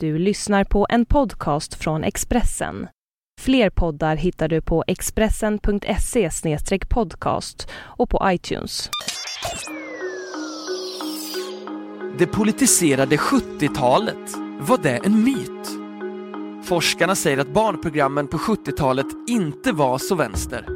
Du lyssnar på en podcast från Expressen. Fler poddar hittar du på expressen.se podcast och på iTunes. Det politiserade 70-talet, var det en myt? Forskarna säger att barnprogrammen på 70-talet inte var så vänster.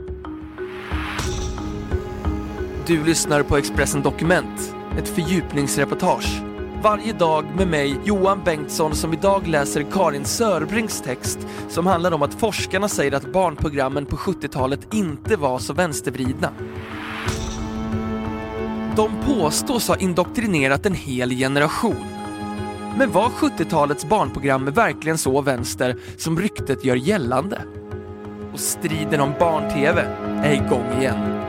Du lyssnar på Expressen Dokument, ett fördjupningsreportage varje dag med mig, Johan Bengtsson, som idag läser Karin Sörbrings text som handlar om att forskarna säger att barnprogrammen på 70-talet inte var så vänstervridna. De påstås ha indoktrinerat en hel generation. Men var 70-talets barnprogram verkligen så vänster som ryktet gör gällande? Och striden om barn-tv är igång igen.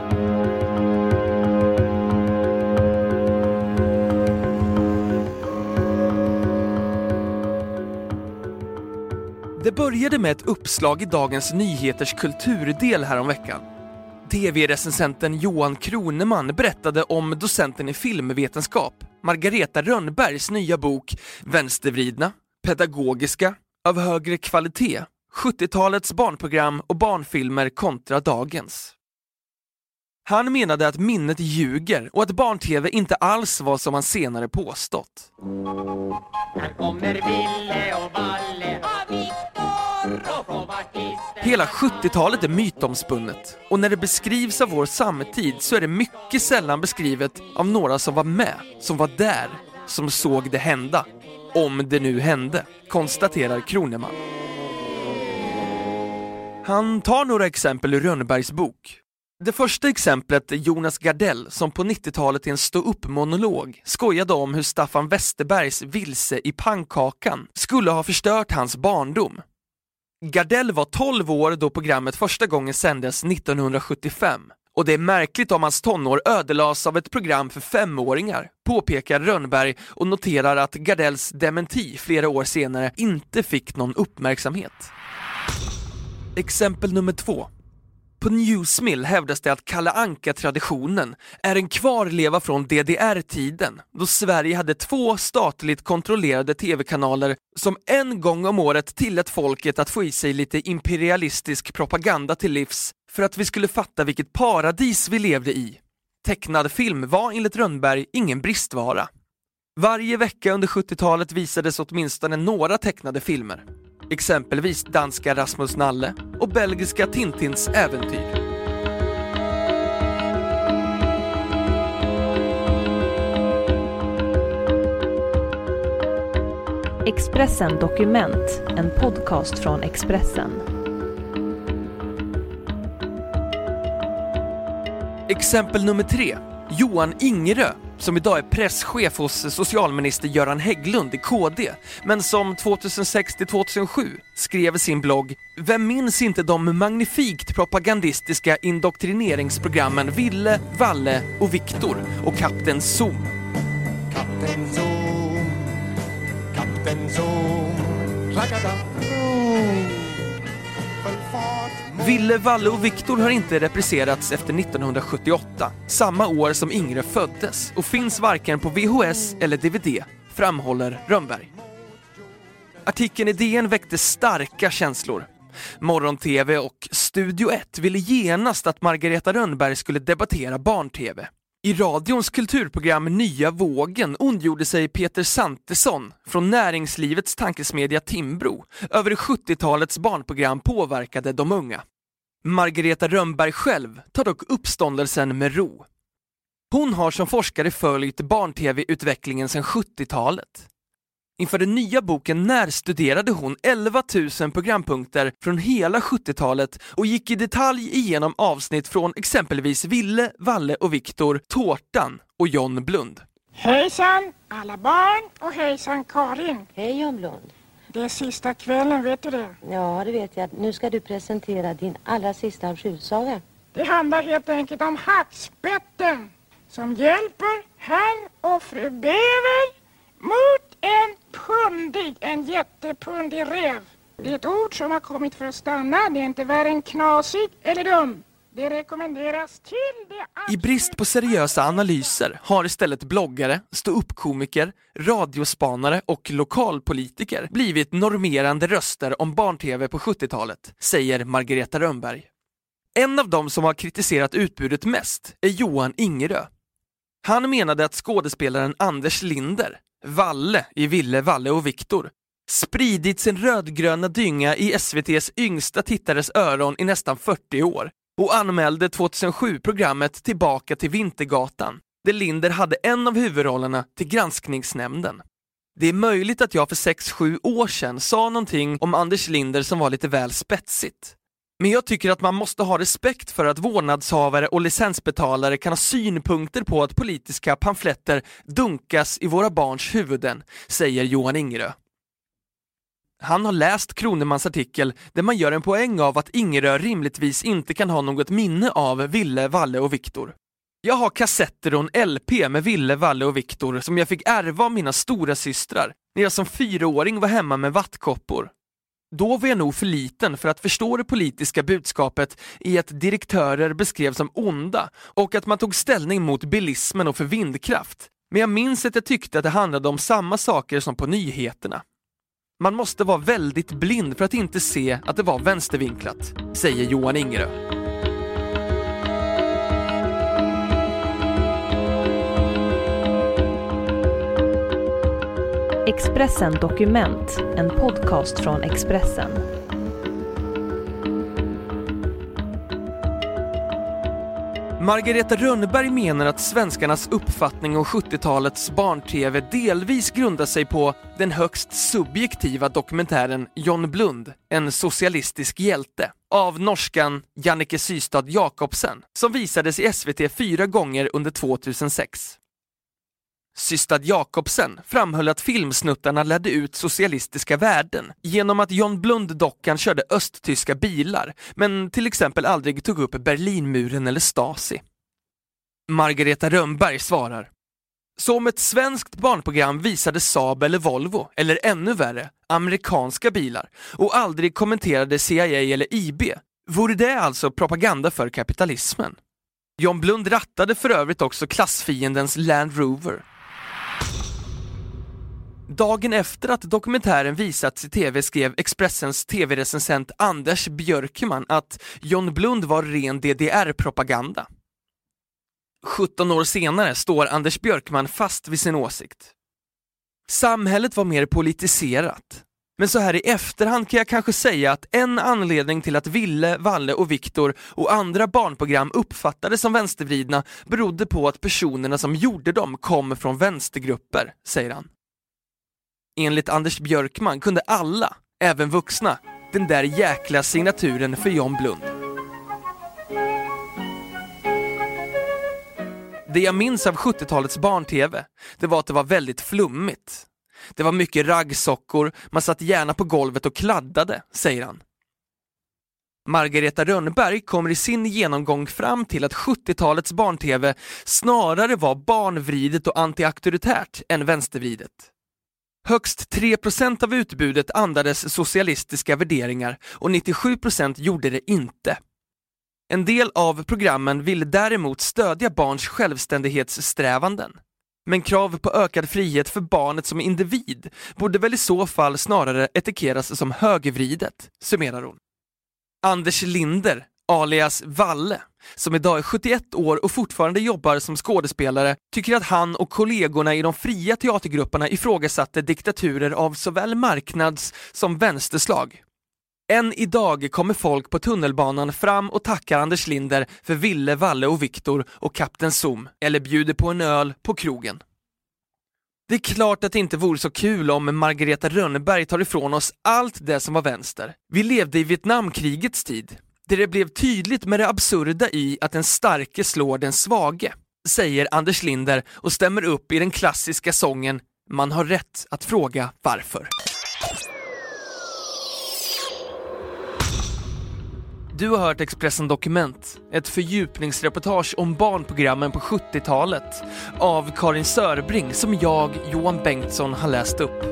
Det började med ett uppslag i Dagens Nyheters kulturdel häromveckan. TV-recensenten Johan Kroneman berättade om docenten i filmvetenskap, Margareta Rönnbergs nya bok Vänstervridna, pedagogiska, av högre kvalitet, 70-talets barnprogram och barnfilmer kontra dagens. Han menade att minnet ljuger och att barn-tv inte alls var som han senare påstått. Hela 70-talet är mytomspunnet och när det beskrivs av vår samtid så är det mycket sällan beskrivet av några som var med, som var där, som såg det hända. Om det nu hände, konstaterar Kroneman. Han tar några exempel ur Rönnbergs bok. Det första exemplet är Jonas Gardell som på 90-talet i en stå-upp-monolog skojade om hur Staffan Westerbergs Vilse i pannkakan skulle ha förstört hans barndom Gardell var 12 år då programmet första gången sändes 1975 och det är märkligt om hans tonår ödelas av ett program för femåringar, påpekar Rönnberg och noterar att Gardells dementi flera år senare inte fick någon uppmärksamhet. Exempel nummer två. På Newsmill hävdas det att Kalle Anka-traditionen är en kvarleva från DDR-tiden, då Sverige hade två statligt kontrollerade tv-kanaler som en gång om året tillät folket att få i sig lite imperialistisk propaganda till livs för att vi skulle fatta vilket paradis vi levde i. Tecknad film var enligt Rönnberg ingen bristvara. Varje vecka under 70-talet visades åtminstone några tecknade filmer exempelvis danska Rasmus Nalle och belgiska Tintins äventyr. Expressen Dokument, en podcast från Expressen. Exempel nummer tre. Johan Ingerö som idag är presschef hos socialminister Göran Hägglund i KD, men som 2006 till 2007 skrev i sin blogg “Vem minns inte de magnifikt propagandistiska indoktrineringsprogrammen Ville, Valle och Viktor och Kapten Zoom?” Kapten Zoom, Kapten Zoom, Ville, Valle och Viktor har inte repriserats efter 1978, samma år som Ingre föddes och finns varken på VHS eller DVD, framhåller Rönnberg. Artikeln i DN väckte starka känslor. Morgon-TV och Studio 1 ville genast att Margareta Rönnberg skulle debattera barn-TV. I radions kulturprogram Nya vågen ondgjorde sig Peter Santesson från näringslivets tankesmedja Timbro över hur 70-talets barnprogram påverkade de unga. Margareta Rönnberg själv tar dock uppståndelsen med ro. Hon har som forskare följt barn-tv-utvecklingen sedan 70-talet. Inför den nya boken närstuderade hon 11 000 programpunkter från hela 70-talet och gick i detalj igenom avsnitt från exempelvis Ville, Valle och Viktor, Tårtan och John Blund. Hejsan alla barn och hejsan Karin. Hej John Blund. Det är sista kvällen, vet du det? Ja, det vet jag. Nu ska du presentera din allra sista avskedssaga. Det handlar helt enkelt om hackspetten som hjälper herr och fru Bever pundig, en jättepundig räv. Det är ett ord som har kommit för att stanna. Det är inte värre än knasig eller dum. Det rekommenderas till det I brist på seriösa analyser har istället bloggare, ståuppkomiker, radiospanare och lokalpolitiker blivit normerande röster om barn-tv på 70-talet, säger Margareta Rönnberg. En av dem som har kritiserat utbudet mest är Johan Ingerö. Han menade att skådespelaren Anders Linder, Valle i Ville, Valle och Viktor, spridit sin rödgröna dynga i SVTs yngsta tittares öron i nästan 40 år och anmälde 2007 programmet Tillbaka till Vintergatan, där Linder hade en av huvudrollerna till granskningsnämnden. Det är möjligt att jag för 6-7 år sedan sa någonting om Anders Linder som var lite väl spetsigt. Men jag tycker att man måste ha respekt för att vårdnadshavare och licensbetalare kan ha synpunkter på att politiska pamfletter dunkas i våra barns huvuden, säger Johan Ingerö. Han har läst Kronemans artikel där man gör en poäng av att Ingerö rimligtvis inte kan ha något minne av Ville, Valle och Viktor. Jag har kassetter och en LP med Ville, Valle och Viktor som jag fick ärva av mina stora systrar när jag som fyraåring var hemma med vattkoppor. Då var jag nog för liten för att förstå det politiska budskapet i att direktörer beskrevs som onda och att man tog ställning mot bilismen och för vindkraft. Men jag minns att jag tyckte att det handlade om samma saker som på nyheterna. Man måste vara väldigt blind för att inte se att det var vänstervinklat, säger Johan Ingerö. Expressen Dokument, en podcast från Expressen. Margareta Rönnberg menar att svenskarnas uppfattning om 70-talets barn-tv delvis grundar sig på den högst subjektiva dokumentären John Blund, en socialistisk hjälte, av norskan Jannike Systad Jakobsen, som visades i SVT fyra gånger under 2006. Systad Jakobsen framhöll att filmsnuttarna ledde ut socialistiska värden genom att John Blund-dockan körde östtyska bilar, men till exempel aldrig tog upp Berlinmuren eller Stasi. Margareta Rönnberg svarar så om ett svenskt barnprogram visade Saab eller Volvo, eller ännu värre, amerikanska bilar och aldrig kommenterade CIA eller IB, vore det alltså propaganda för kapitalismen? John Blund rattade för övrigt också klassfiendens Land Rover. Dagen efter att dokumentären visats i tv skrev Expressens tv-recensent Anders Björkman att John Blund var ren DDR-propaganda. 17 år senare står Anders Björkman fast vid sin åsikt. Samhället var mer politiserat. Men så här i efterhand kan jag kanske säga att en anledning till att Ville, Valle och Viktor och andra barnprogram uppfattades som vänstervridna berodde på att personerna som gjorde dem kom från vänstergrupper, säger han. Enligt Anders Björkman kunde alla, även vuxna, den där jäkla signaturen för John Blund. Det jag minns av 70-talets barn-tv, det var att det var väldigt flummigt. Det var mycket raggsockor, man satt gärna på golvet och kladdade, säger han. Margareta Rönnberg kommer i sin genomgång fram till att 70-talets barn-tv snarare var barnvridet och antiauktoritärt än vänstervridet. Högst 3% av utbudet andades socialistiska värderingar och 97% gjorde det inte. En del av programmen ville däremot stödja barns självständighetssträvanden. Men krav på ökad frihet för barnet som individ borde väl i så fall snarare etikeras som högervridet, summerar hon. Anders Linder, alias Valle, som idag är 71 år och fortfarande jobbar som skådespelare, tycker att han och kollegorna i de fria teatergrupperna ifrågasatte diktaturer av såväl marknads som vänsterslag. Än idag kommer folk på tunnelbanan fram och tackar Anders Linder för Ville, Valle och Viktor och Kapten Zoom, eller bjuder på en öl på krogen. Det är klart att det inte vore så kul om Margareta Rönnberg tar ifrån oss allt det som var vänster. Vi levde i Vietnamkrigets tid, där det blev tydligt med det absurda i att den starke slår den svage, säger Anders Linder och stämmer upp i den klassiska sången Man har rätt att fråga varför. Du har hört Expressen Dokument, ett fördjupningsreportage om barnprogrammen på 70-talet av Karin Sörbring som jag, Johan Bengtsson, har läst upp.